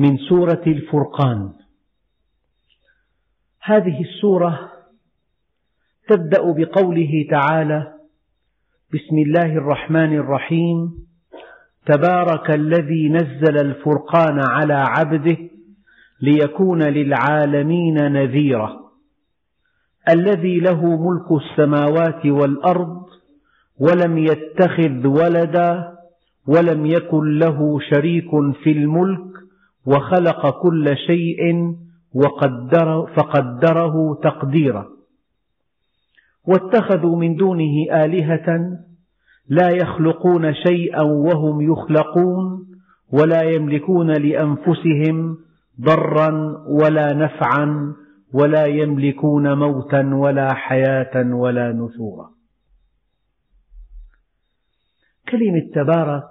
من سورة الفرقان. هذه السورة تبدأ بقوله تعالى بسم الله الرحمن الرحيم. تبارك الذي نزل الفرقان على عبده ليكون للعالمين نذيرا. الذي له ملك السماوات والأرض ولم يتخذ ولدا ولم يكن له شريك في الملك وخلق كل شيء وقدر فقدره تقديرا. واتخذوا من دونه آلهة لا يخلقون شيئا وهم يخلقون ولا يملكون لأنفسهم ضرا ولا نفعا ولا يملكون موتا ولا حياة ولا نشورا. كلمة تبارك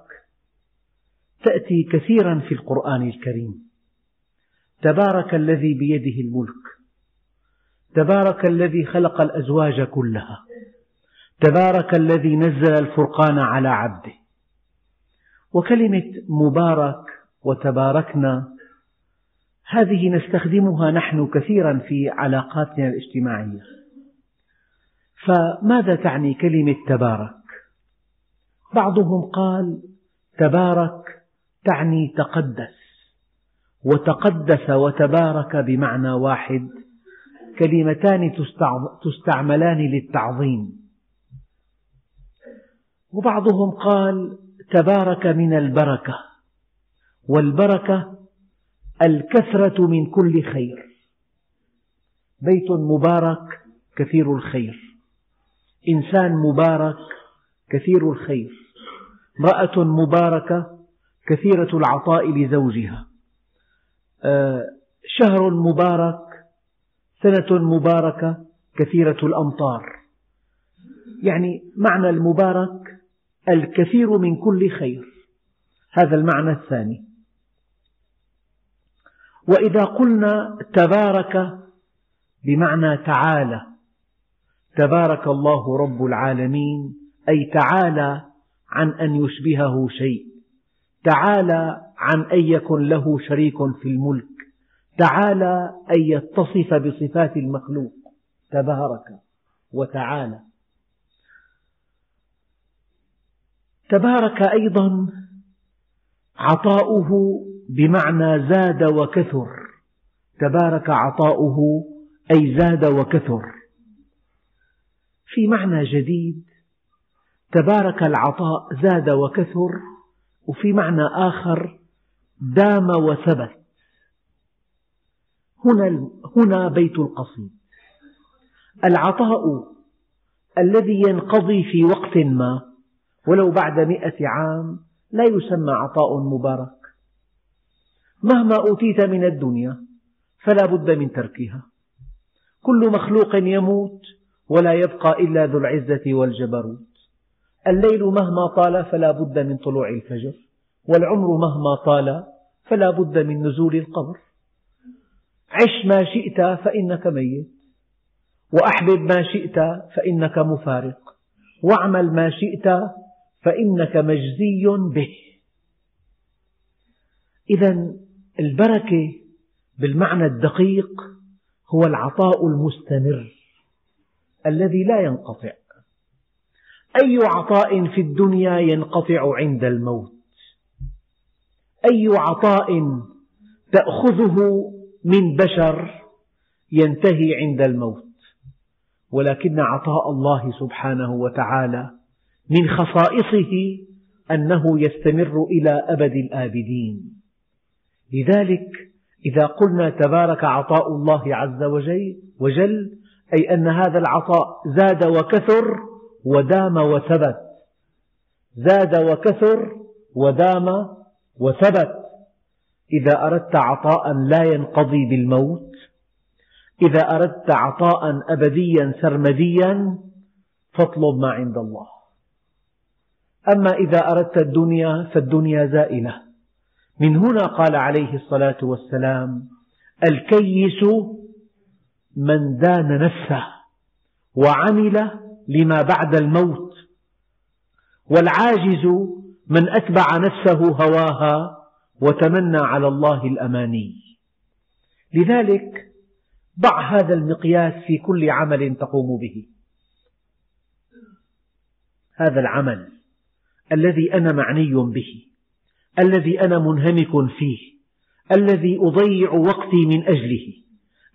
تأتي كثيرا في القرآن الكريم. تبارك الذي بيده الملك. تبارك الذي خلق الأزواج كلها. تبارك الذي نزل الفرقان على عبده. وكلمة مبارك وتباركنا هذه نستخدمها نحن كثيرا في علاقاتنا الاجتماعية. فماذا تعني كلمة تبارك؟ بعضهم قال تبارك تعني تقدس وتقدس وتبارك بمعنى واحد كلمتان تستعملان للتعظيم. وبعضهم قال تبارك من البركة والبركة الكثرة من كل خير. بيت مبارك كثير الخير إنسان مبارك كثير الخير امرأة مباركة كثيرة العطاء لزوجها. آه، شهر مبارك سنة مباركة كثيرة الأمطار. يعني معنى المبارك الكثير من كل خير. هذا المعنى الثاني. وإذا قلنا تبارك بمعنى تعالى. تبارك الله رب العالمين أي تعالى عن أن يشبهه شيء. تعالى عن أن يكن له شريك في الملك. تعالى أن يتصف بصفات المخلوق. تبارك وتعالى. تبارك أيضا عطاؤه بمعنى زاد وكثر. تبارك عطاؤه أي زاد وكثر. في معنى جديد تبارك العطاء زاد وكثر وفي معنى آخر دام وثبت. هنا, هنا بيت القصيد. العطاء الذي ينقضي في وقت ما ولو بعد مئة عام لا يسمى عطاء مبارك. مهما أوتيت من الدنيا فلا بد من تركها. كل مخلوق يموت ولا يبقى إلا ذو العزة والجبروت. الليل مهما طال فلا بد من طلوع الفجر والعمر مهما طال فلا بد من نزول القبر عش ما شئت فإنك ميت وأحبب ما شئت فإنك مفارق واعمل ما شئت فإنك مجزي به. إذا البركة بالمعنى الدقيق هو العطاء المستمر الذي لا ينقطع. أي عطاء في الدنيا ينقطع عند الموت؟ أي عطاء تأخذه من بشر ينتهي عند الموت؟ ولكن عطاء الله سبحانه وتعالى من خصائصه أنه يستمر إلى أبد الآبدين. لذلك إذا قلنا تبارك عطاء الله عز وجل أي أن هذا العطاء زاد وكثر ودام وثبت. زاد وكثر ودام وثبت. إذا أردت عطاء لا ينقضي بالموت. إذا أردت عطاء أبديا سرمديا فاطلب ما عند الله. أما إذا أردت الدنيا فالدنيا زائلة. من هنا قال عليه الصلاة والسلام الكيس من دان نفسه وعمل لما بعد الموت. والعاجز من أتبع نفسه هواها وتمنى على الله الأماني. لذلك ضع هذا المقياس في كل عمل تقوم به. هذا العمل الذي أنا معني به الذي أنا منهمك فيه الذي أضيع وقتي من أجله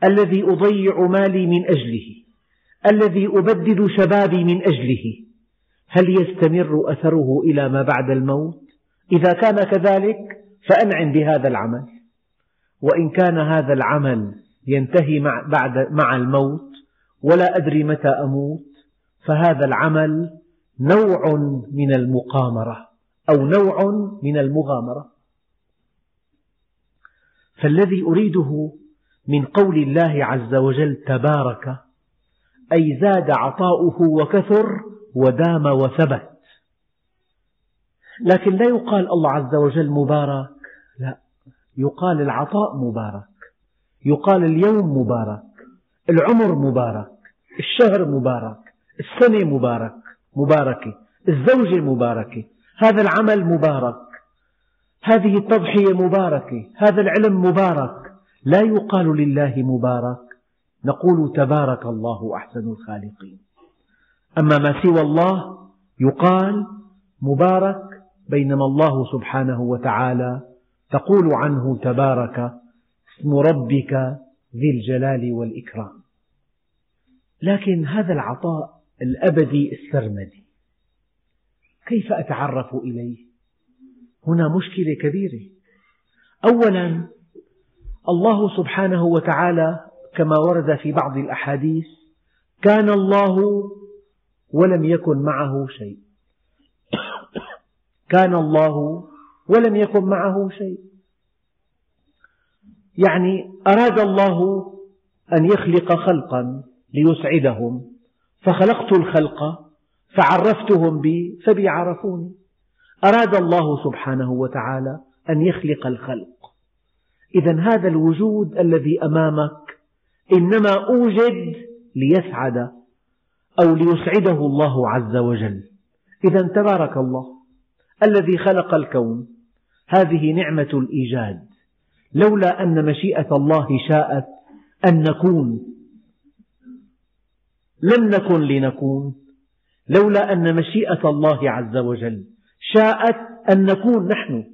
الذي أضيع مالي من أجله. الذي أبدد شبابي من أجله. هل يستمر أثره إلى ما بعد الموت؟ إذا كان كذلك فأنعم بهذا العمل. وإن كان هذا العمل ينتهي مع, بعد مع الموت ولا أدري متى أموت فهذا العمل نوع من المقامرة أو نوع من المغامرة. فالذي أريده من قول الله عز وجل تبارك أي زاد عطاؤه وكثر ودام وثبت. لكن لا يقال الله عز وجل مبارك. لا يقال العطاء مبارك. يقال اليوم مبارك. العمر مبارك. الشهر مبارك. السنة مبارك. مباركة. الزوجة مباركة. هذا العمل مبارك. هذه التضحية مباركة. هذا العلم مبارك. لا يقال لله مبارك. نقول تبارك الله أحسن الخالقين. أما ما سوى الله يقال مبارك بينما الله سبحانه وتعالى تقول عنه تبارك اسم ربك ذي الجلال والإكرام. لكن هذا العطاء الأبدي السرمدي كيف أتعرف إليه؟ هنا مشكلة كبيرة. أولا الله سبحانه وتعالى كما ورد في بعض الأحاديث كان الله ولم يكن معه شيء. كان الله ولم يكن معه شيء. يعني أراد الله أن يخلق خلقا ليسعدهم. فخلقت الخلق فعرفتهم بي فبي عرفوني أراد الله سبحانه وتعالى أن يخلق الخلق. إذا هذا الوجود الذي أمامك إنما أوجد ليسعد أو ليسعده الله عز وجل. إذا تبارك الله الذي خلق الكون هذه نعمة الإيجاد. لولا أن مشيئة الله شاءت أن نكون. لم نكن لنكون. لولا أن مشيئة الله عز وجل شاءت أن نكون نحن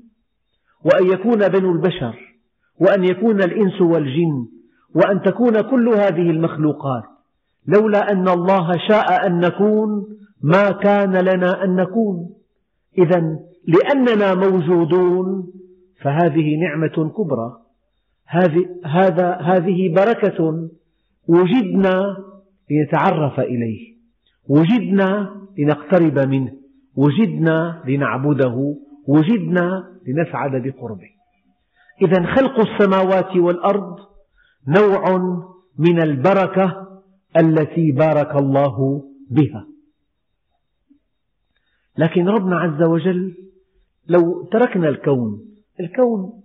وأن يكون بنو البشر وأن يكون الإنس والجن وأن تكون كل هذه المخلوقات لولا أن الله شاء أن نكون ما كان لنا أن نكون. إذا لأننا موجودون فهذه نعمة كبرى. هذا هذه بركة وجدنا لنتعرف إليه. وجدنا لنقترب منه. وجدنا لنعبده. وجدنا لنسعد بقربه. إذا خلق السماوات والأرض نوع من البركة التي بارك الله بها. لكن ربنا عز وجل لو تركنا الكون الكون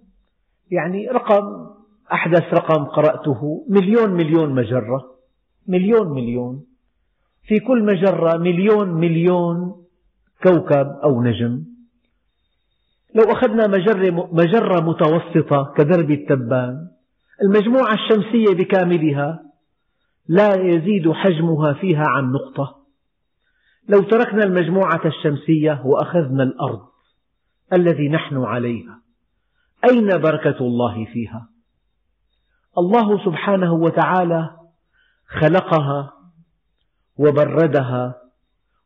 يعني رقم أحدث رقم قرأته مليون مليون مجرة مليون مليون في كل مجرة مليون مليون كوكب أو نجم. لو أخذنا مجرة, مجرة متوسطة كدرب التبان المجموعة الشمسية بكاملها لا يزيد حجمها فيها عن نقطة لو تركنا المجموعة الشمسية وأخذنا الأرض الذي نحن عليها أين بركة الله فيها؟ الله سبحانه وتعالى خلقها وبردها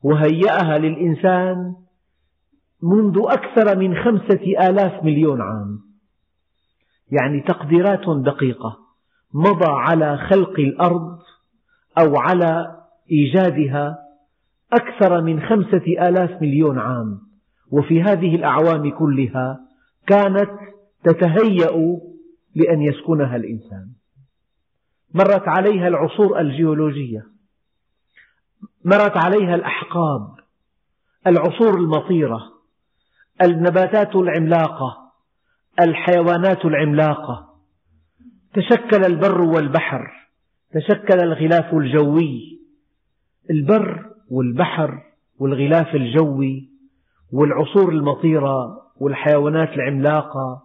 وهيأها للإنسان منذ أكثر من خمسة آلاف مليون عام يعني تقديرات دقيقة مضى على خلق الأرض أو على إيجادها أكثر من خمسة آلاف مليون عام. وفي هذه الأعوام كلها كانت تتهيأ لأن يسكنها الإنسان. مرت عليها العصور الجيولوجية. مرت عليها الأحقاب. العصور المطيرة. النباتات العملاقة. الحيوانات العملاقة. تشكل البر والبحر تشكل الغلاف الجوي. البر والبحر والغلاف الجوي والعصور المطيرة والحيوانات العملاقة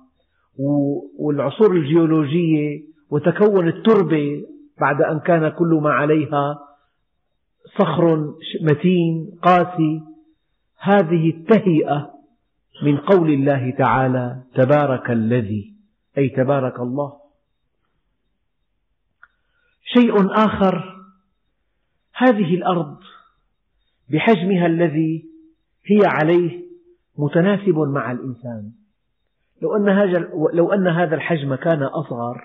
والعصور الجيولوجية وتكون التربة بعد أن كان كل ما عليها صخر متين قاسي. هذه التهيئة من قول الله تعالى تبارك الذي أي تبارك الله. شيء آخر هذه الأرض بحجمها الذي هي عليه متناسب مع الإنسان. لو أن لو أن هذا الحجم كان أصغر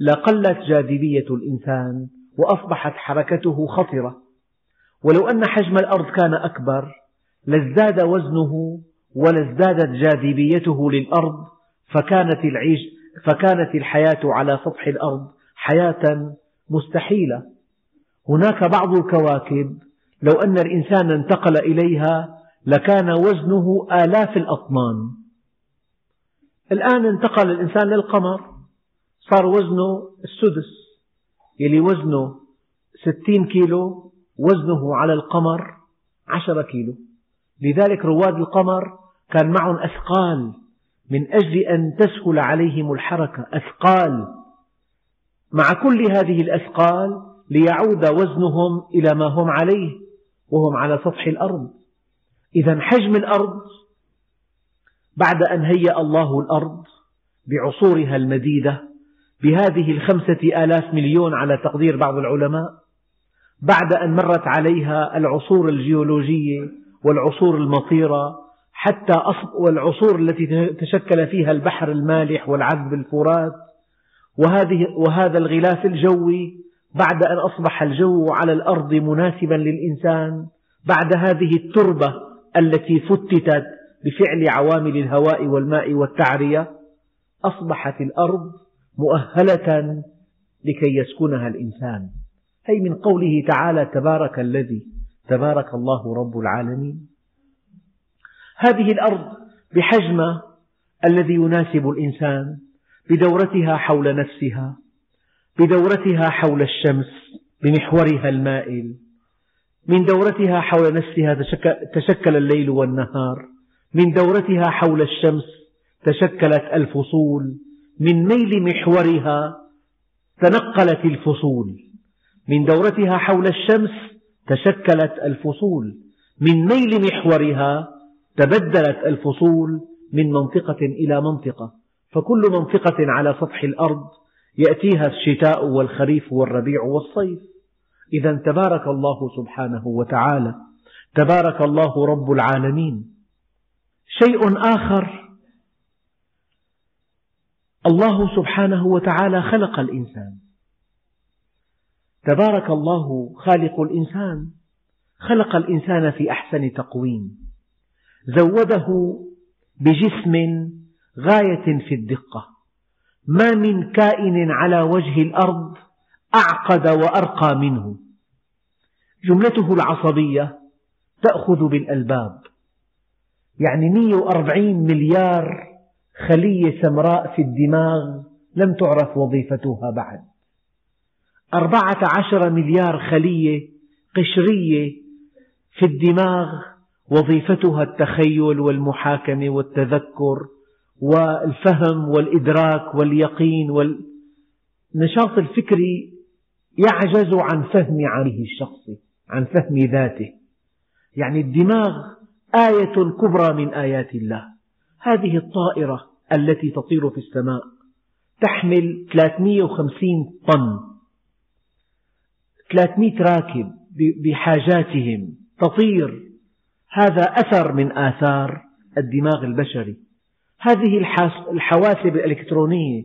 لقلت جاذبية الإنسان وأصبحت حركته خطرة. ولو أن حجم الأرض كان أكبر لازداد وزنه ولازدادت جاذبيته للأرض فكانت, العيش فكانت الحياة على سطح الأرض حياة مستحيلة. هناك بعض الكواكب لو أن الإنسان انتقل إليها لكان وزنه آلاف الأطنان. الآن انتقل الإنسان للقمر صار وزنه السدس يلي وزنه ستين كيلو وزنه على القمر عشرة كيلو. لذلك رواد القمر كان معهم أثقال من أجل أن تسهل عليهم الحركة أثقال. مع كل هذه الأثقال ليعود وزنهم إلى ما هم عليه وهم على سطح الأرض. إذا حجم الأرض بعد أن هيأ الله الأرض بعصورها المديدة بهذه الخمسة آلاف مليون على تقدير بعض العلماء بعد أن مرت عليها العصور الجيولوجية والعصور المطيرة حتى والعصور التي تشكل فيها البحر المالح والعذب الفرات. وهذه وهذا الغلاف الجوي بعد أن أصبح الجو على الأرض مناسبا للإنسان بعد هذه التربة التي فتتت بفعل عوامل الهواء والماء والتعرية أصبحت الأرض مؤهلة لكي يسكنها الإنسان. هي من قوله تعالى تبارك الذي تبارك الله رب العالمين. هذه الأرض بحجم الذي يناسب الإنسان بدورتها حول نفسها بدورتها حول الشمس بمحورها المائل. من دورتها حول نفسها تشكل الليل والنهار. من دورتها حول الشمس تشكلت الفصول. من ميل محورها تنقلت الفصول. من دورتها حول الشمس تشكلت الفصول. من ميل محورها تبدلت الفصول من منطقة إلى منطقة فكل منطقة على سطح الأرض يأتيها الشتاء والخريف والربيع والصيف. إذا تبارك الله سبحانه وتعالى تبارك الله رب العالمين. شيء آخر الله سبحانه وتعالى خلق الإنسان. تبارك الله خالق الإنسان خلق الإنسان في أحسن تقويم. زوده بجسم غاية في الدقة. ما من كائن على وجه الأرض أعقد وأرقى منه. جملته العصبية تأخذ بالألباب. يعني 140 مليار خلية سمراء في الدماغ لم تعرف وظيفتها بعد. أربعة عشر مليار خلية قشرية في الدماغ وظيفتها التخيل والمحاكمة والتذكر والفهم والإدراك واليقين والنشاط الفكري يعجز عن فهم عقله الشخصي عن فهم ذاته. يعني الدماغ آية كبرى من آيات الله. هذه الطائرة التي تطير في السماء تحمل 350 طن 300 راكب بحاجاتهم. تطير هذا أثر من آثار الدماغ البشري. هذه الحواسب الإلكترونية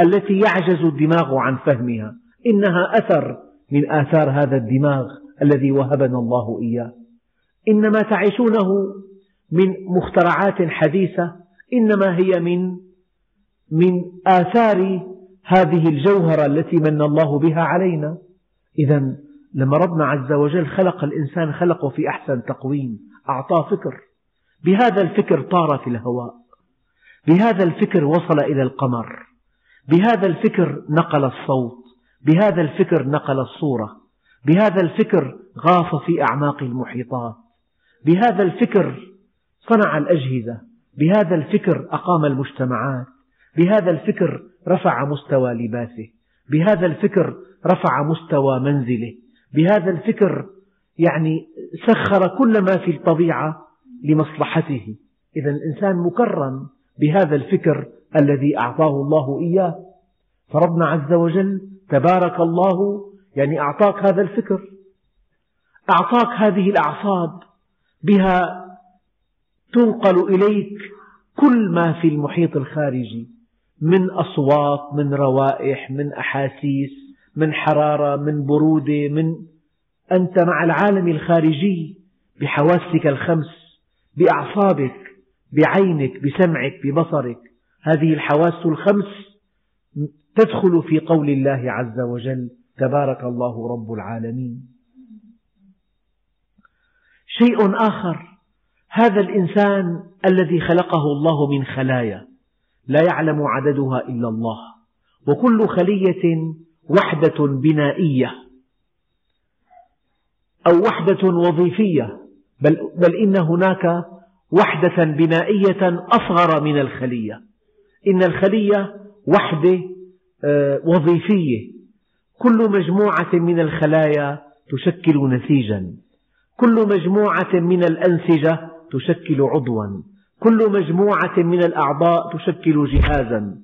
التي يعجز الدماغ عن فهمها. إنها أثر من آثار هذا الدماغ الذي وهبنا الله إياه. إن ما تعيشونه من مخترعات حديثة. إنما هي من من آثار هذه الجوهرة التي من الله بها علينا. إذا لما ربنا عز وجل خلق الإنسان خلقه في أحسن تقويم. أعطاه فكر بهذا الفكر طار في الهواء بهذا الفكر وصل إلى القمر بهذا الفكر نقل الصوت بهذا الفكر نقل الصورة بهذا الفكر غاص في أعماق المحيطات بهذا الفكر صنع الأجهزة بهذا الفكر أقام المجتمعات بهذا الفكر رفع مستوى لباسه بهذا الفكر رفع مستوى منزله بهذا الفكر يعني سخر كل ما في الطبيعة لمصلحته. إذا الإنسان مكرم بهذا الفكر الذي أعطاه الله إياه. فربنا عز وجل تبارك الله يعني أعطاك هذا الفكر أعطاك هذه الأعصاب بها تنقل إليك كل ما في المحيط الخارجي من أصوات من روائح من أحاسيس من حرارة من برودة من أنت مع العالم الخارجي بحواسك الخمس بأعصابك بعينك بسمعك ببصرك. هذه الحواس الخمس تدخل في قول الله عز وجل تبارك الله رب العالمين. شيء آخر هذا الإنسان الذي خلقه الله من خلايا لا يعلم عددها إلا الله وكل خلية وحدة بنائية. أو وحدة وظيفية بل, بل إن هناك وحدة بنائية أصغر من الخلية. إن الخلية وحدة آه، وظيفية. كل مجموعة من الخلايا تشكل نسيجا. كل مجموعة من الأنسجة تشكل عضوا. كل مجموعة من الأعضاء تشكل جهازا.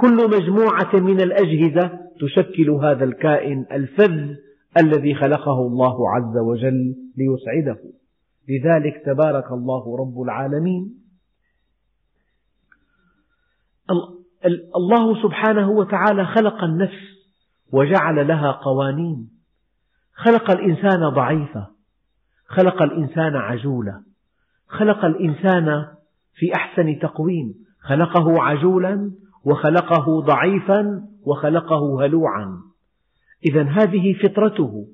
كل مجموعة من الأجهزة تشكل هذا الكائن الفذ الذي خلقه الله عز وجل ليسعده. لذلك تبارك الله رب العالمين. الله سبحانه وتعالى خلق النفس وجعل لها قوانين. خلق الإنسان ضعيفا خلق الإنسان عجولا. خلق الإنسان في أحسن تقويم. خلقه عجولا وخلقه ضعيفا وخلقه هلوعا. إذا هذه فطرته.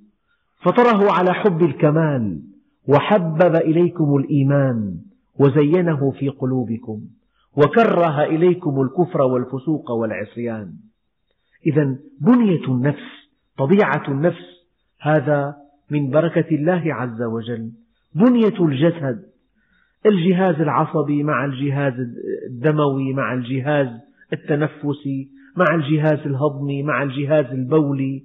فطره على حب الكمال وحبب إليكم الإيمان وزينه في قلوبكم وكره إليكم الكفر والفسوق والعصيان. إذا بنية النفس طبيعة النفس هذا من بركة الله عز وجل. بنية الجسد الجهاز العصبي مع الجهاز الدموي مع الجهاز التنفسي مع الجهاز الهضمي مع الجهاز البولي.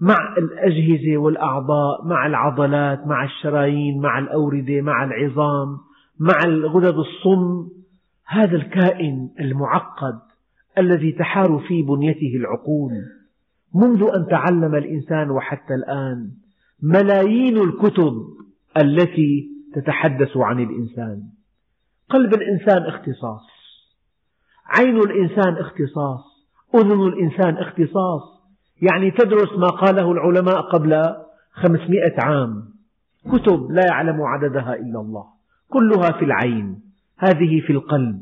مع الأجهزة والأعضاء مع العضلات مع الشرايين مع الأوردة مع العظام مع الغدد الصم. هذا الكائن المعقد الذي تحار في بنيته العقول. منذ أن تعلم الإنسان وحتى الآن ملايين الكتب التي تتحدث عن الإنسان. قلب الإنسان اختصاص. عين الإنسان اختصاص. أذن الإنسان اختصاص. يعني تدرس ما قاله العلماء قبل خمسمائة عام. كتب لا يعلم عددها إلا الله. كلها في العين. هذه في القلب.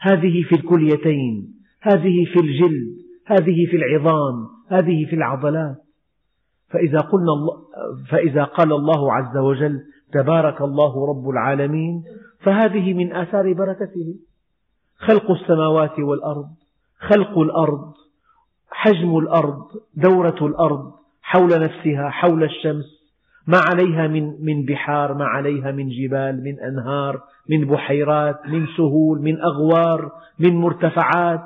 هذه في الكليتين. هذه في الجلد. هذه في العظام. هذه في العضلات. فإذا, قلنا فإذا قال الله عز وجل تبارك الله رب العالمين فهذه من آثار بركته. خلق السماوات والأرض. خلق الأرض. حجم الأرض دورة الأرض حول نفسها حول الشمس. ما عليها من من بحار ما عليها من جبال من أنهار من بحيرات من سهول من أغوار من مرتفعات.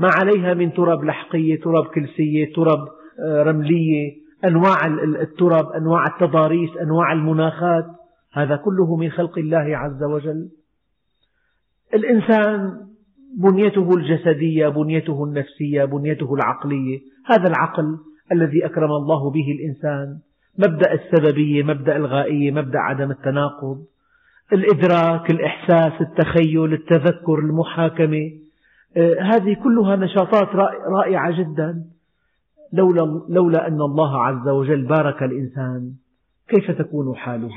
ما عليها من تراب لحقية تراب كلسية تراب آه، رملية. أنواع التراب أنواع التضاريس أنواع المناخات. هذا كله من خلق الله عز وجل. الإنسان بنيته الجسدية بنيته النفسية بنيته العقلية. هذا العقل الذي أكرم الله به الإنسان مبدأ السببية مبدأ الغائية مبدأ عدم التناقض. الإدراك الإحساس التخيل التذكر المحاكمة. آه، هذه كلها نشاطات رائعة جدا. لولا, لولا أن الله عز وجل بارك الإنسان كيف تكون حاله؟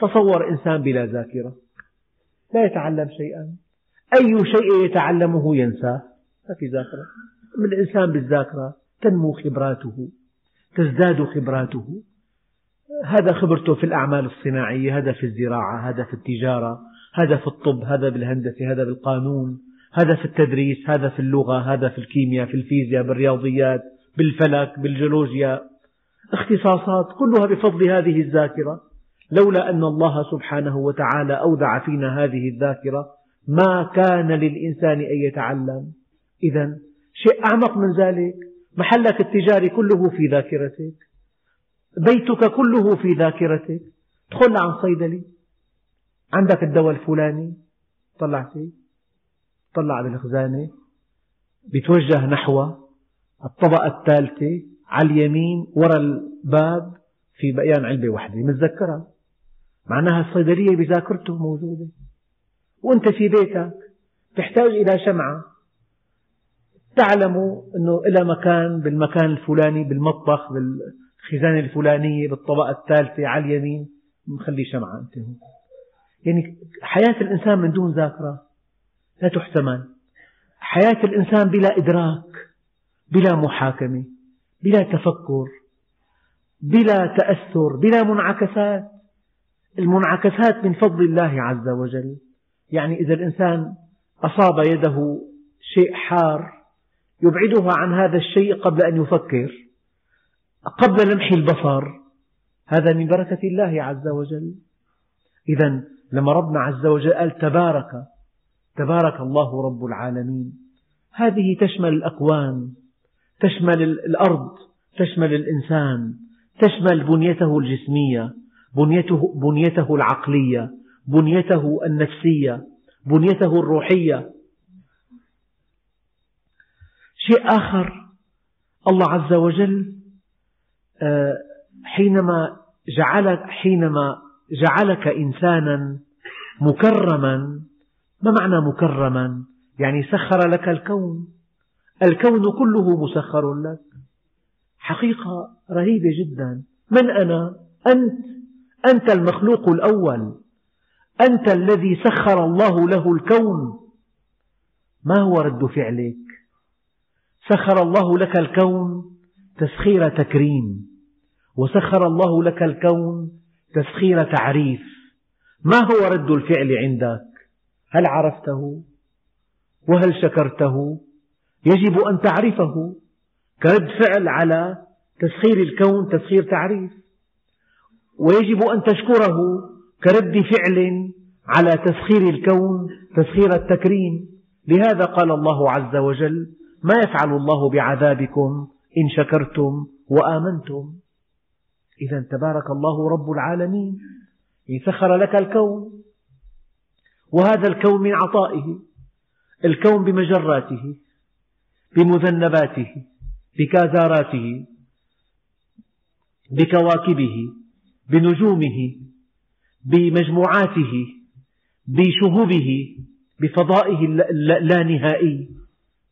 تصور إنسان بلا ذاكرة. لا يتعلم شيئا. أي شيء يتعلمه ينساه ما في ذاكرة. الإنسان بالذاكرة تنمو خبراته تزداد خبراته. هذا خبرته في الأعمال الصناعية هذا في الزراعة هذا في التجارة هذا في الطب هذا بالهندسة هذا بالقانون هذا في التدريس هذا في اللغة هذا في الكيمياء في الفيزياء بالرياضيات بالفلك بالجيولوجيا. اختصاصات كلها بفضل هذه الذاكرة. لولا أن الله سبحانه وتعالى أودع فينا هذه الذاكرة ما كان للإنسان أن يتعلم. إذا شيء أعمق من ذلك محلك التجاري كله في ذاكرتك بيتك كله في ذاكرتك. تدخل عن صيدلي عندك الدواء الفلاني طلع فيه طلع بالخزانة بيتوجه نحو الطبقة الثالثة على اليمين وراء الباب في بقيان علبة واحدة متذكرها معناها الصيدلية بذاكرته موجودة. وأنت في بيتك تحتاج إلى شمعة. تعلم أنه إلى مكان بالمكان الفلاني بالمطبخ بالخزانة الفلانية بالطبقة الثالثة على اليمين مخلي شمعة أنت هون. يعني حياة الإنسان من دون ذاكرة لا تحتمل. حياة الإنسان بلا إدراك بلا محاكمة بلا تفكر بلا تأثر بلا منعكسات. المنعكسات من فضل الله عز وجل. يعني إذا الإنسان أصاب يده شيء حار يبعدها عن هذا الشيء قبل أن يفكر قبل لمح البصر. هذا من بركة الله عز وجل. إذا لما ربنا عز وجل قال تبارك تبارك الله رب العالمين. هذه تشمل الأكوان تشمل الأرض تشمل الإنسان تشمل بنيته الجسمية بنيته, بنيته العقلية. بنيته النفسية بنيته الروحية. شيء آخر الله عز وجل آه، حينما جعلك حينما جعلك إنسانا مكرما. ما معنى مكرما؟ يعني سخر لك الكون. الكون كله مسخر لك. حقيقة رهيبة جدا. من أنا؟ أنت. أنت المخلوق الأول. أنت الذي سخر الله له الكون. ما هو رد فعلك؟ سخر الله لك الكون تسخير تكريم وسخر الله لك الكون تسخير تعريف. ما هو رد الفعل عندك؟ هل عرفته؟ وهل شكرته؟ يجب أن تعرفه. كرد فعل على تسخير الكون تسخير تعريف. ويجب أن تشكره. كرد فعل على تسخير الكون تسخير التكريم. لهذا قال الله عز وجل ما يفعل الله بعذابكم إن شكرتم وآمنتم. إذا تبارك الله رب العالمين سخر لك الكون. وهذا الكون من عطائه الكون بمجراته بمذنباته بكازاراته بكواكبه بنجومه بمجموعاته بشهوبه بفضائه اللانهائي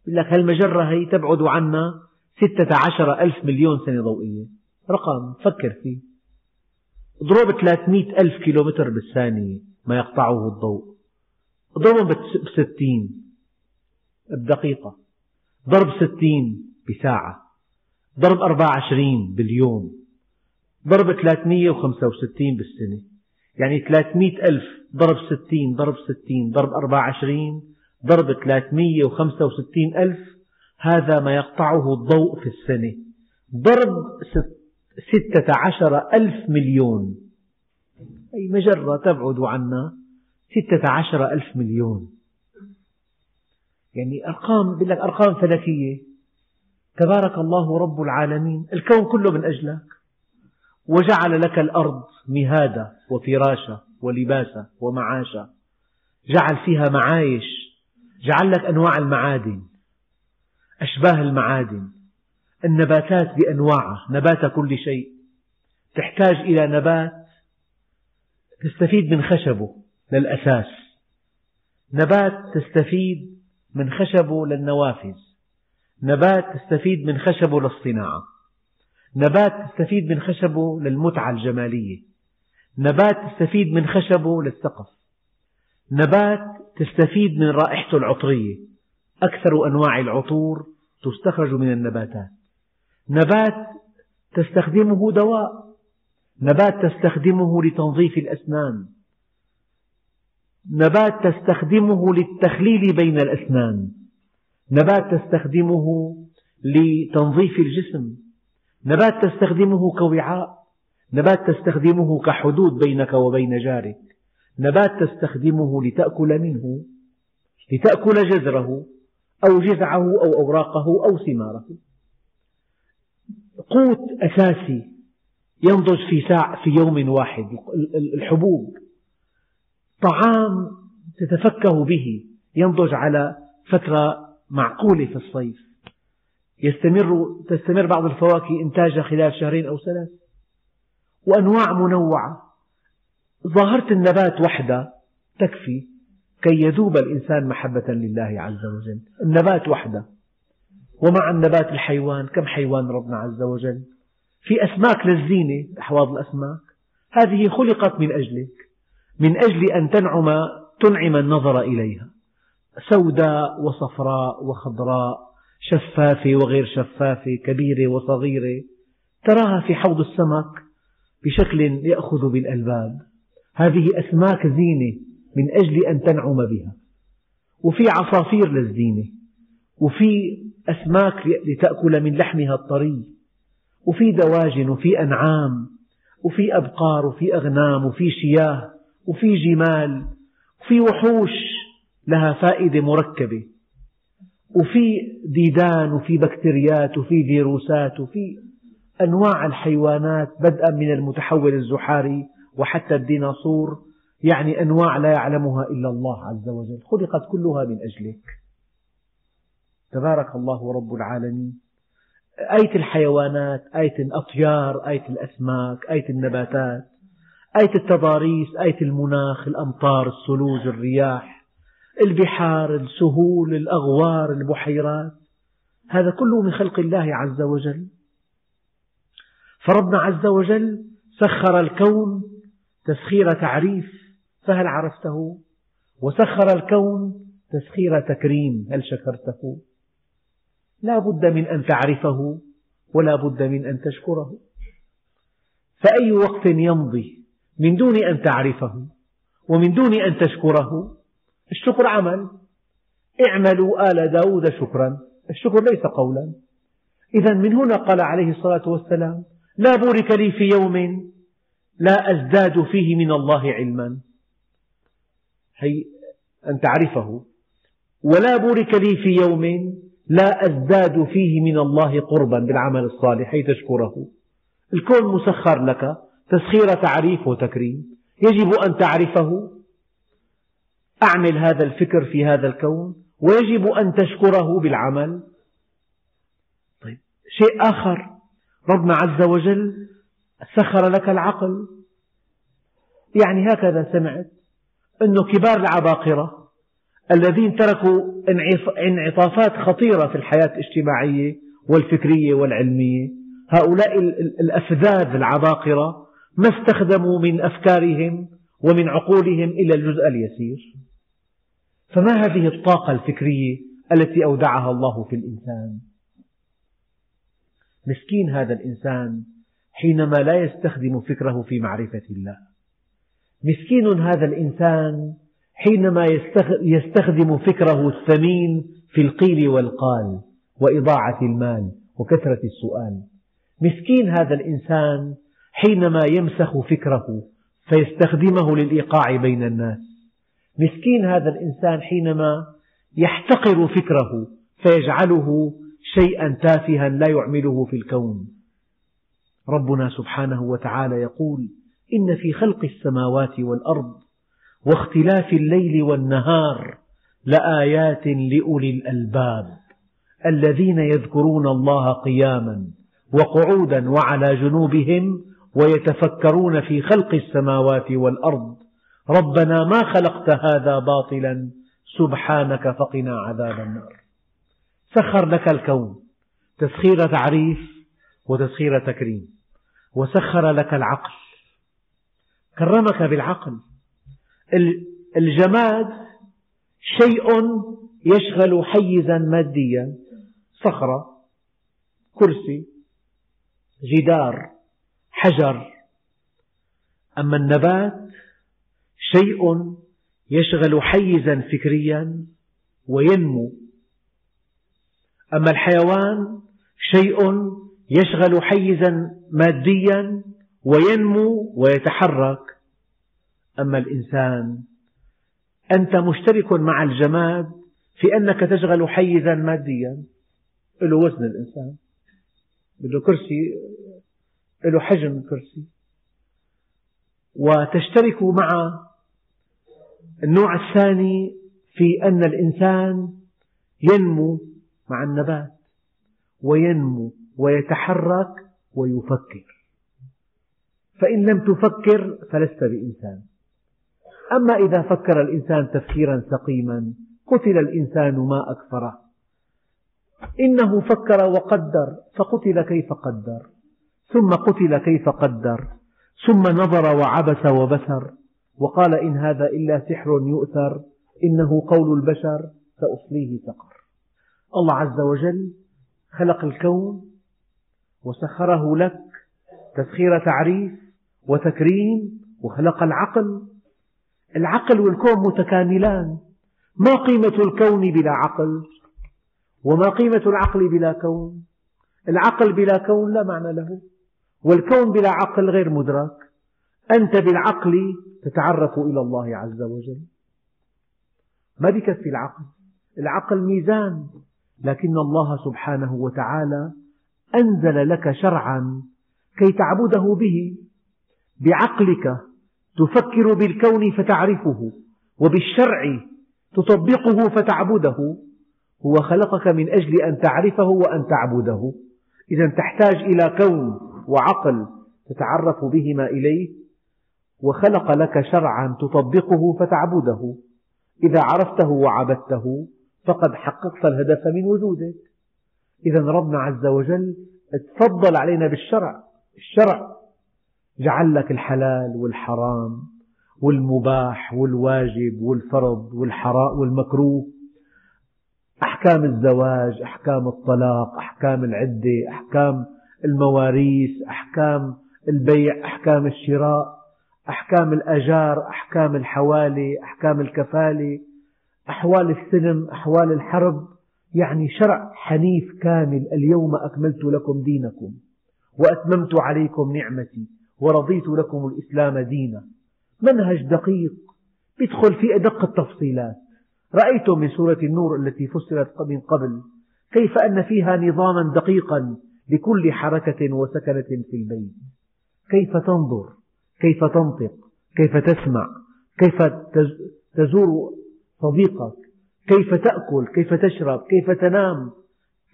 يقول لك هالمجرة هي تبعد عنا ستة عشر ألف مليون سنة ضوئية؟ رقم فكر فيه. اضرب 300 ألف كيلومتر بالثانية ما يقطعه الضوء. اضربهم بستين بدقيقة. ضرب ستين بساعة. ضرب أربعة وعشرين باليوم. ضرب ثلاثمية وخمسة وستين بالسنة. يعني ثلاثمئة ألف ضرب ستين ضرب ستين ضرب أربعة وعشرين ضرب ثلاثمية وخمسة وستين ألف. هذا ما يقطعه الضوء في السنة. ضرب ستة عشر ألف مليون. أي مجرة تبعد عنا. ستة عشر ألف مليون. يعني أرقام لك أرقام فلكية. تبارك الله رب العالمين. الكون كله من أجلك. وجعل لك الأرض مهادا وفراشا ولباسا ومعاشا جعل فيها معايش. جعل لك أنواع المعادن. أشباه المعادن. النباتات بأنواعها نبات كل شيء. تحتاج إلى نبات تستفيد من خشبه للأساس. نبات تستفيد من خشبه للنوافذ. نبات تستفيد من خشبه للصناعة. نبات تستفيد من خشبه للمتعة الجمالية. نبات تستفيد من خشبه للسقف. نبات تستفيد من رائحته العطرية. أكثر أنواع العطور تستخرج من النباتات. نبات تستخدمه دواء. نبات تستخدمه لتنظيف الأسنان. نبات تستخدمه للتخليل بين الأسنان. نبات تستخدمه لتنظيف الجسم. نبات تستخدمه كوعاء نبات تستخدمه كحدود بينك وبين جارك نبات تستخدمه لتأكل منه لتأكل جذره أو جذعه أو أوراقه أو ثماره. قوت أساسي ينضج في ساعة في يوم واحد الحبوب. طعام تتفكه به ينضج على فترة معقولة في الصيف. يستمر تستمر بعض الفواكه إنتاجها خلال شهرين أو ثلاث. وأنواع منوعة. ظاهرة النبات وحدها تكفي كي يذوب الإنسان محبة لله عز وجل. النبات وحدة. ومع النبات الحيوان كم حيوان ربنا عز وجل؟ في أسماك للزينة أحواض الأسماك. هذه خلقت من أجلك. من أجل أن تنعم تنعم النظر إليها. سوداء وصفراء وخضراء. شفافة وغير شفافة كبيرة وصغيرة. تراها في حوض السمك بشكل يأخذ بالألباب. هذه أسماك زينة من أجل أن تنعم بها. وفي عصافير للزينة. وفي أسماك لتأكل من لحمها الطري. وفي دواجن وفي أنعام. وفي أبقار وفي أغنام وفي شياه وفي جمال. وفي وحوش لها فائدة مركبة. وفي ديدان وفي بكتيريات وفي فيروسات وفي أنواع الحيوانات بدءا من المتحول الزحاري وحتى الديناصور يعني أنواع لا يعلمها إلا الله عز وجل. خلقت كلها من أجلك. تبارك الله رب العالمين. آية الحيوانات آية الأطيار آية الأسماك آية النباتات آية التضاريس آية المناخ الأمطار الثلوج الرياح. البحار السهول الأغوار البحيرات. هذا كله من خلق الله عز وجل. فربنا عز وجل سخر الكون تسخير تعريف فهل عرفته؟ وسخر الكون تسخير تكريم هل شكرته؟ لا بد من أن تعرفه ولا بد من أن تشكره. فأي وقت يمضي من دون أن تعرفه ومن دون أن تشكره الشكر عمل. اعملوا آل داود شكرا. الشكر ليس قولا. إذا من هنا قال عليه الصلاة والسلام لا بورك لي في يوم لا أزداد فيه من الله علما. هي أن تعرفه. ولا بورك لي في يوم لا أزداد فيه من الله قربا بالعمل الصالح أي تشكره. الكون مسخر لك تسخير تعريف وتكريم. يجب أن تعرفه. أعمل هذا الفكر في هذا الكون؟ ويجب أن تشكره بالعمل؟ طيب شيء آخر. ربنا عز وجل سخر لك العقل. يعني هكذا سمعت أن كبار العباقرة الذين تركوا انعطافات خطيرة في الحياة الاجتماعية والفكرية والعلمية هؤلاء الأفذاذ العباقرة ما استخدموا من أفكارهم ومن عقولهم إلا الجزء اليسير. فما هذه الطاقة الفكرية التي أودعها الله في الإنسان؟ مسكين هذا الإنسان حينما لا يستخدم فكره في معرفة الله. مسكين هذا الإنسان حينما يستخدم فكره الثمين في القيل والقال وإضاعة المال وكثرة السؤال. مسكين هذا الإنسان حينما يمسخ فكره فيستخدمه للإيقاع بين الناس. مسكين هذا الإنسان حينما يحتقر فكره فيجعله شيئا تافها لا يعمله في الكون. ربنا سبحانه وتعالى يقول إن في خلق السماوات والأرض واختلاف الليل والنهار لآيات لأولي الألباب الذين يذكرون الله قياما وقعودا وعلى جنوبهم ويتفكرون في خلق السماوات والأرض. ربنا ما خلقت هذا باطلا سبحانك فقنا عذاب النار. سخر لك الكون تسخير تعريف وتسخير تكريم وسخر لك العقل. كرمك بالعقل. الجماد شيء يشغل حيزا ماديا. صخرة كرسي جدار حجر. أما النبات شيء يشغل حيزا فكريا وينمو. أما الحيوان شيء يشغل حيزا ماديا وينمو ويتحرك. أما الإنسان أنت مشترك مع الجماد في أنك تشغل حيزا ماديا. له وزن الإنسان له كرسي له حجم كرسي. وتشترك مع النوع الثاني في أن الإنسان ينمو مع النبات وينمو ويتحرك ويفكر. فإن لم تفكر فلست بإنسان. أما إذا فكر الإنسان تفكيرا سقيما قتل الإنسان ما أكفره. إنه فكر وقدر فقتل كيف قدر. ثم قتل كيف قدر. ثم نظر وعبس وبسر. وقال إن هذا إلا سحر يؤثر إنه قول البشر سأصليه سقر. الله عز وجل خلق الكون وسخره لك تسخير تعريف وتكريم وخلق العقل. العقل والكون متكاملان. ما قيمة الكون بلا عقل وما قيمة العقل بلا كون؟ العقل بلا كون لا معنى له والكون بلا عقل غير مدرك. أنت بالعقل تتعرف إلى الله عز وجل. ما بكفي العقل؟ العقل ميزان لكن الله سبحانه وتعالى أنزل لك شرعا كي تعبده به. بعقلك تفكر بالكون فتعرفه وبالشرع تطبقه فتعبده. هو خلقك من أجل أن تعرفه وأن تعبده. إذا تحتاج إلى كون وعقل تتعرف بهما إليه. وخلق لك شرعا تطبقه فتعبده. إذا عرفته وعبدته فقد حققت الهدف من وجودك. إذا ربنا عز وجل تفضل علينا بالشرع. الشرع جعل لك الحلال والحرام والمباح والواجب والفرض والحراء والمكروه. أحكام الزواج أحكام الطلاق أحكام العدة أحكام المواريث أحكام البيع أحكام الشراء. أحكام الأجار أحكام الحوالي أحكام الكفالة أحوال السلم أحوال الحرب يعني شرع حنيف كامل. اليوم أكملت لكم دينكم وأتممت عليكم نعمتي ورضيت لكم الإسلام دينا. منهج دقيق يدخل في أدق التفصيلات. رأيتم من سورة النور التي فسرت من قبل كيف أن فيها نظاما دقيقا لكل حركة وسكنة في البيت. كيف تنظر؟ كيف تنطق كيف تسمع كيف تزور صديقك كيف تأكل كيف تشرب كيف تنام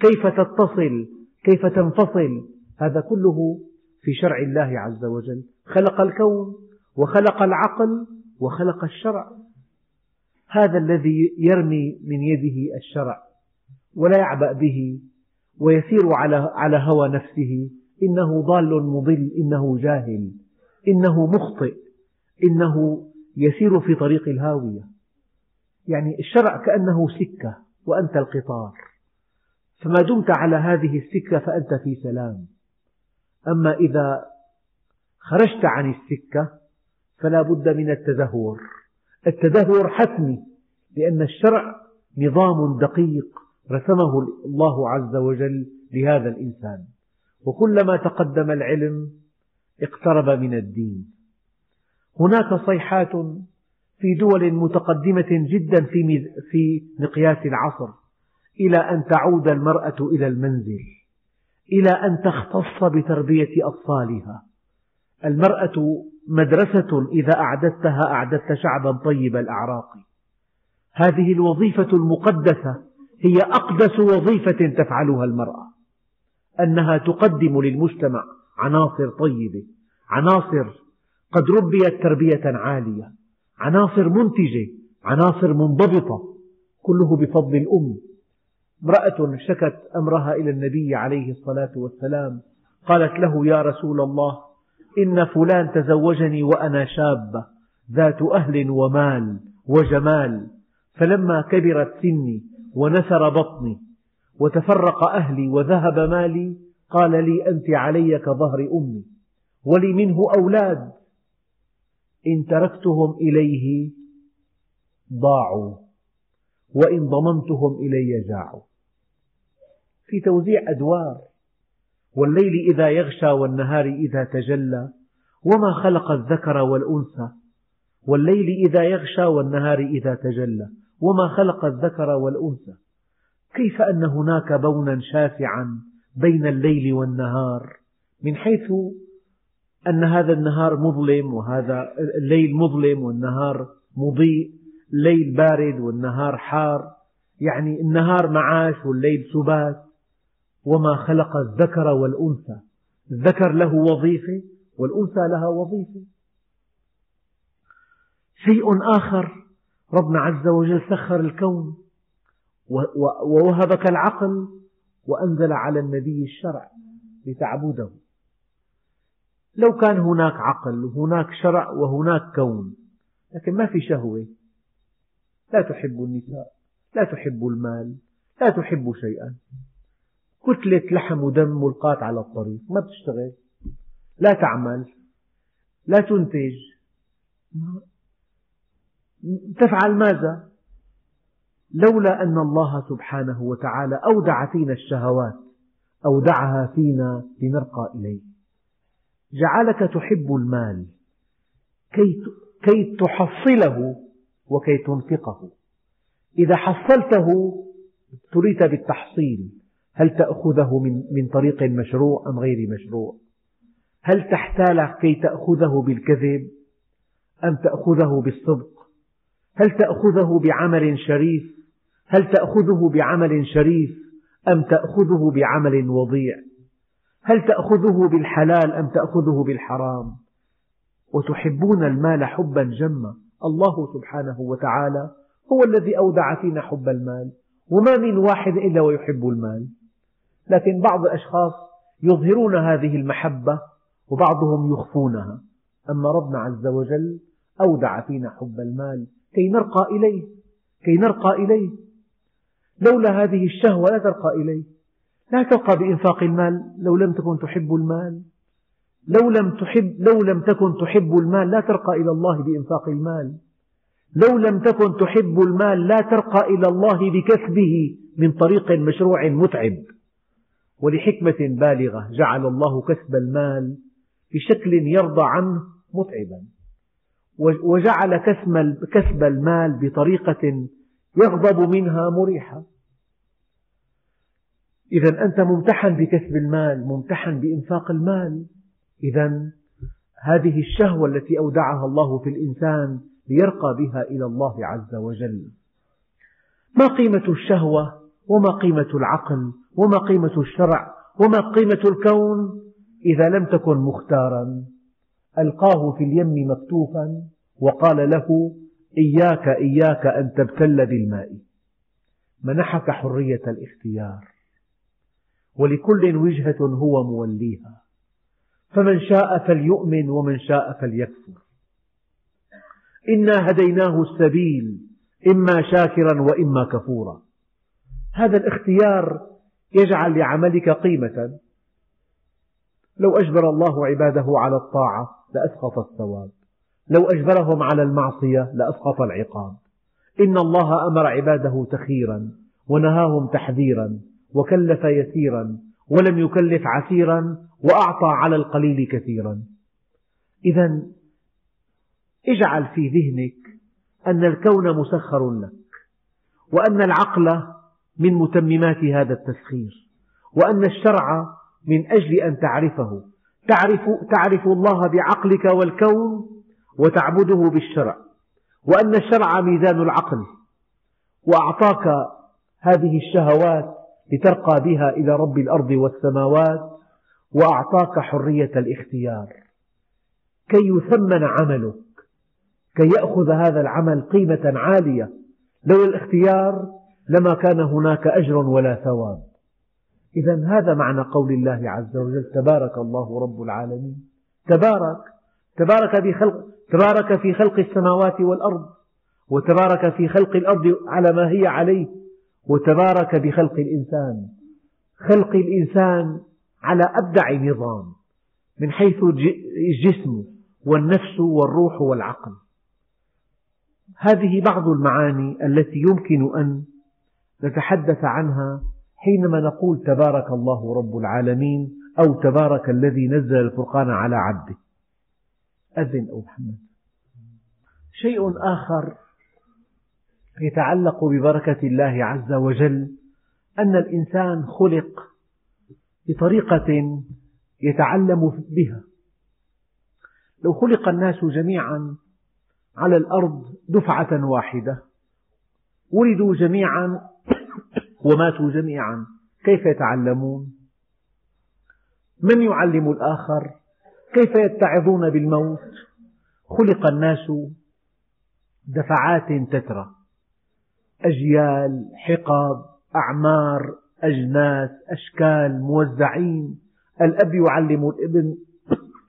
كيف تتصل كيف تنفصل. هذا كله في شرع الله عز وجل. خلق الكون وخلق العقل وخلق الشرع. هذا الذي يرمي من يده الشرع ولا يعبأ به ويسير على على هوى نفسه. إنه ضال مضل إنه جاهل. إنه مخطئ إنه يسير في طريق الهاوية. يعني الشرع كأنه سكة وأنت القطار. فما دمت على هذه السكة فأنت في سلام. أما إذا خرجت عن السكة فلا بد من التدهور. التدهور حتمي لأن الشرع نظام دقيق رسمه الله عز وجل لهذا الإنسان. وكلما تقدم العلم اقترب من الدين. هناك صيحات في دول متقدمة جدا في في مقياس العصر إلى أن تعود المرأة إلى المنزل إلى أن تختص بتربية أطفالها. المرأة مدرسة إذا أعددتها أعددت شعبا طيب الأعراق. هذه الوظيفة المقدسة هي أقدس وظيفة تفعلها المرأة أنها تقدم للمجتمع عناصر طيبة عناصر قد ربيت تربية عالية عناصر منتجة عناصر منضبطة كله بفضل الأم. امرأة شكت أمرها إلى النبي عليه الصلاة والسلام قالت له يا رسول الله إن فلان تزوجني وأنا شابة ذات أهل ومال وجمال فلما كبرت سني ونثر بطني وتفرق أهلي وذهب مالي قال لي أنت علي كظهر أمي ولي منه أولاد. إن تركتهم إليه ضاعوا وإن ضممتهم إلي جاعوا. في توزيع أدوار والليل إذا يغشى والنهار إذا تجلى وما خلق الذكر والأنثى. والليل إذا يغشى والنهار إذا تجلى وما خلق الذكر والأنثى. كيف أن هناك بونا شاسعا بين الليل والنهار من حيث أن هذا النهار مظلم وهذا الليل مظلم والنهار مضيء الليل بارد والنهار حار يعني النهار معاش والليل سبات. وما خلق الذكر والأنثى الذكر له وظيفة والأنثى لها وظيفة. شيء آخر ربنا عز وجل سخر الكون ووهبك العقل وأنزل على النبي الشرع لتعبده. لو كان هناك عقل وهناك شرع وهناك كون لكن ما في شهوة. لا تحب النساء لا تحب المال لا تحب شيئا. كتلة لحم ودم ملقاة على الطريق ما بتشتغل. لا تعمل لا تنتج. تفعل ماذا؟ لولا أن الله سبحانه وتعالى أودع فينا الشهوات أودعها فينا لنرقى إليه. جعلك تحب المال كي تحصله وكي تنفقه. إذا حصلته ابتليت بالتحصيل هل تأخذه من, من طريق مشروع أم غير مشروع؟ هل تحتال كي تأخذه بالكذب أم تأخذه بالصدق هل تأخذه بعمل شريف؟ هل تأخذه بعمل شريف أم تأخذه بعمل وضيع؟ هل تأخذه بالحلال أم تأخذه بالحرام؟ وتحبون المال حبا جما الله سبحانه وتعالى هو الذي أودع فينا حب المال وما من واحد إلا ويحب المال. لكن بعض الأشخاص يظهرون هذه المحبة وبعضهم يخفونها. أما ربنا عز وجل أودع فينا حب المال كي نرقى إليه كي نرقى إليه. لولا هذه الشهوة لا ترقى إليه. لا ترقى بإنفاق المال لو لم تكن تحب المال. لو لم تحب لو لم تكن تحب المال لا ترقى إلى الله بإنفاق المال. لو لم تكن تحب المال لا ترقى إلى الله بكسبه من طريق مشروع متعب. ولحكمة بالغة جعل الله كسب المال بشكل يرضى عنه متعبا. وجعل كسب المال بطريقة يغضب منها مريحة إذا أنت ممتحن بكسب المال ممتحن بإنفاق المال. إذا هذه الشهوة التي أودعها الله في الإنسان ليرقى بها إلى الله عز وجل. ما قيمة الشهوة؟ وما قيمة العقل؟ وما قيمة الشرع؟ وما قيمة الكون؟ إذا لم تكن مختارا. ألقاه في اليم مكتوفا وقال له إياك إياك أن تبتل بالماء. منحك حرية الاختيار. ولكل وجهة هو موليها. فمن شاء فليؤمن ومن شاء فليكفر. إنا هديناه السبيل إما شاكرا وإما كفورا. هذا الاختيار يجعل لعملك قيمة. لو أجبر الله عباده على الطاعة لأسقط الثواب. لو أجبرهم على المعصية لأسقط العقاب. إن الله أمر عباده تخيرا ونهاهم تحذيرا وكلف يسيرا ولم يكلف عسيرا وأعطى على القليل كثيرا. إذا اجعل في ذهنك أن الكون مسخر لك وأن العقل من متممات هذا التسخير وأن الشرع من أجل أن تعرفه. تعرف, تعرف الله بعقلك والكون وتعبده بالشرع وأن الشرع ميزان العقل وأعطاك هذه الشهوات لترقى بها إلى رب الأرض والسماوات وأعطاك حرية الاختيار. كي يثمن عملك كي يأخذ هذا العمل قيمة عالية لولا الاختيار لما كان هناك أجر ولا ثواب. إذا هذا معنى قول الله عز وجل تبارك الله رب العالمين. تبارك تبارك في خلق تبارك في خلق السماوات والأرض وتبارك في خلق الأرض على ما هي عليه وتبارك بخلق الإنسان. خلق الإنسان على أبدع نظام من حيث الجسم والنفس والروح والعقل. هذه بعض المعاني التي يمكن أن نتحدث عنها حينما نقول تبارك الله رب العالمين أو تبارك الذي نزل الفرقان على عبده. أذن أو محمد. شيء آخر يتعلق ببركة الله عز وجل أن الإنسان خلق بطريقة يتعلم بها. لو خلق الناس جميعا على الأرض دفعة واحدة ولدوا جميعا وماتوا جميعا. كيف يتعلمون؟ من يعلم الآخر؟ كيف يتعظون بالموت؟ خلق الناس دفعات تترى. أجيال حقب أعمار أجناس أشكال موزعين. الأب يعلم الابن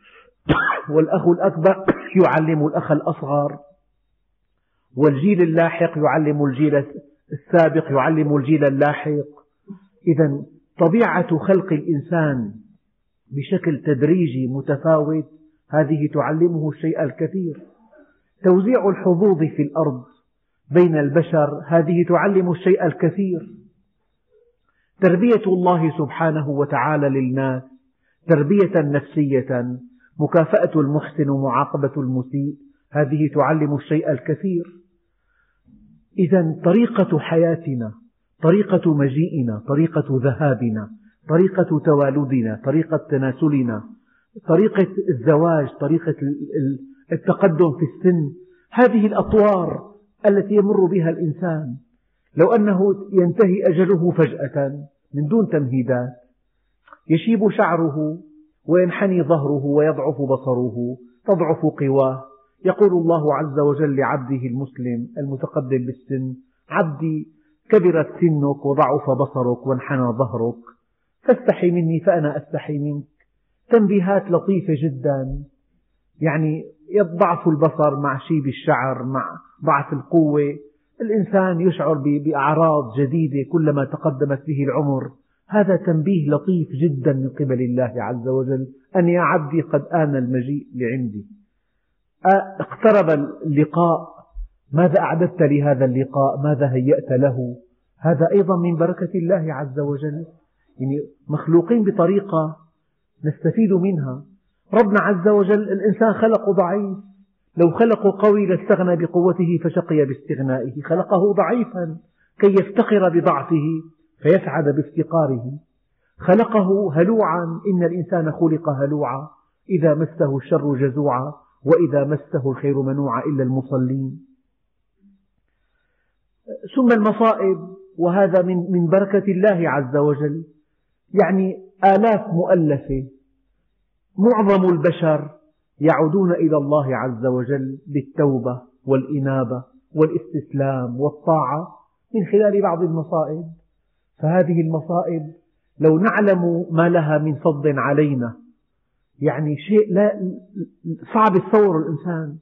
والأخ الأكبر يعلم الأخ الأصغر. والجيل اللاحق يعلم الجيل السابق يعلم الجيل اللاحق. إذا طبيعة خلق الإنسان بشكل تدريجي متفاوت هذه تعلمه الشيء الكثير. توزيع الحظوظ في الأرض بين البشر هذه تعلم الشيء الكثير. تربية الله سبحانه وتعالى للناس تربية نفسية مكافأة المحسن ومعاقبة المسيء هذه تعلم الشيء الكثير. إذا طريقة حياتنا طريقة مجيئنا طريقة ذهابنا طريقة توالدنا طريقة تناسلنا طريقة الزواج طريقة التقدم في السن هذه الأطوار التي يمر بها الإنسان. لو أنه ينتهي أجله فجأة من دون تمهيدات يشيب شعره وينحني ظهره ويضعف بصره تضعف قواه يقول الله عز وجل لعبده المسلم المتقدم بالسن عبدي كبرت سنك وضعف بصرك وانحنى ظهرك فاستحي مني فأنا أستحي منك. تنبيهات لطيفة جدا. يعني ضعف البصر مع شيب الشعر مع ضعف القوة. الإنسان يشعر بأعراض جديدة كلما تقدمت به العمر. هذا تنبيه لطيف جدا من قبل الله عز وجل أن يا عبدي قد آن المجيء لعندي. اقترب اللقاء. ماذا أعددت لهذا اللقاء؟ ماذا هيأت له؟ هذا أيضا من بركة الله عز وجل. يعني مخلوقين بطريقة نستفيد منها. ربنا عز وجل الإنسان خلقه ضعيف. لو خلقه قوي لاستغنى بقوته فشقي باستغنائه. خلقه ضعيفا كي يفتقر بضعفه فيسعد بافتقاره. خلقه هلوعا. إن الإنسان خلق هلوعا. إذا مسه الشر جزوعا. وإذا مسه الخير منوعا إلا المصلين. ثم المصائب وهذا من من بركة الله عز وجل. يعني آلاف مؤلفة معظم البشر يعودون إلى الله عز وجل بالتوبة والإنابة والاستسلام والطاعة من خلال بعض المصائب. فهذه المصائب لو نعلم ما لها من فضل علينا يعني شيء لا صعب يتصور الإنسان.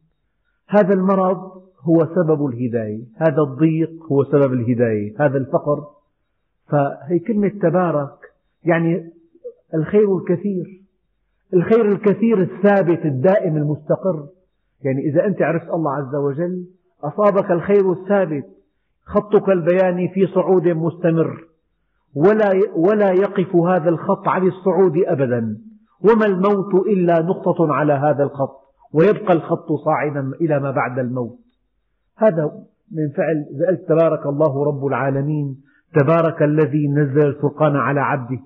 هذا المرض هو سبب الهداية هذا الضيق هو سبب الهداية هذا الفقر. فهي كلمة تبارك يعني الخير الكثير. الخير الكثير الثابت الدائم المستقر. يعني إذا أنت عرفت الله عز وجل أصابك الخير الثابت خطك البياني في صعود مستمر. ولا ولا يقف هذا الخط عن الصعود أبدا. وما الموت إلا نقطة على هذا الخط ويبقى الخط صاعدا إلى ما بعد الموت. هذا من فعل قلت تبارك الله رب العالمين تبارك الذي نزل الفرقان على عبده.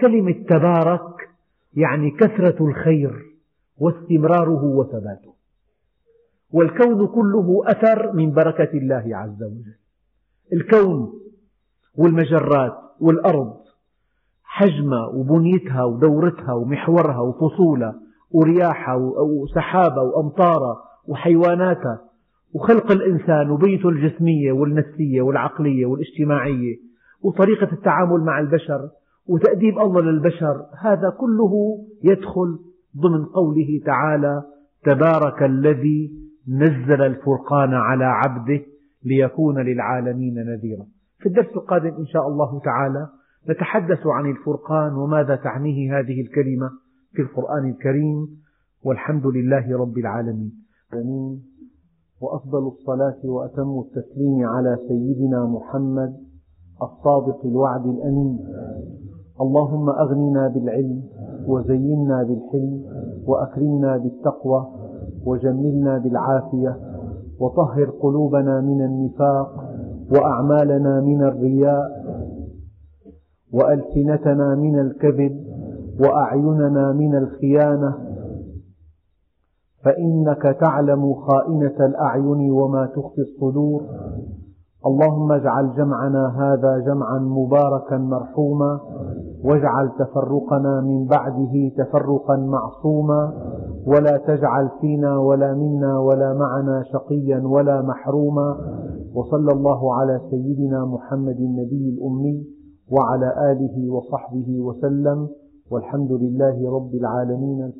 كلمة تبارك يعني كثرة الخير واستمراره وثباته. والكون كله أثر من بركة الله عز وجل. الكون والمجرات والأرض حجمها وبنيتها ودورتها ومحورها وفصولها ورياحها وسحابها وأمطارها وحيواناتها وخلق الإنسان وبيته الجسمية والنفسية والعقلية والاجتماعية وطريقة التعامل مع البشر وتأديب الله للبشر هذا كله يدخل ضمن قوله تعالى تبارك الذي نزل الفرقان على عبده ليكون للعالمين نذيرا. في الدرس القادم إن شاء الله تعالى نتحدث عن الفرقان وماذا تعنيه هذه الكلمة في القرآن الكريم والحمد لله رب العالمين. وأفضل الصلاة وأتم التسليم على سيدنا محمد الصادق الوعد الأمين. اللهم أغننا بالعلم وزينا بالحلم وأكرمنا بالتقوى وجملنا بالعافية وطهر قلوبنا من النفاق وأعمالنا من الرياء وألسنتنا من الكذب وأعيننا من الخيانة. فإنك تعلم خائنة الأعين وما تخفي الصدور. اللهم اجعل جمعنا هذا جمعا مباركا مرحوما واجعل تفرقنا من بعده تفرقا معصوما. ولا تجعل فينا ولا منا ولا معنا شقيا ولا محروما. وصلى الله على سيدنا محمد النبي الأمي. وعلى آله وصحبه وسلم والحمد لله رب العالمين.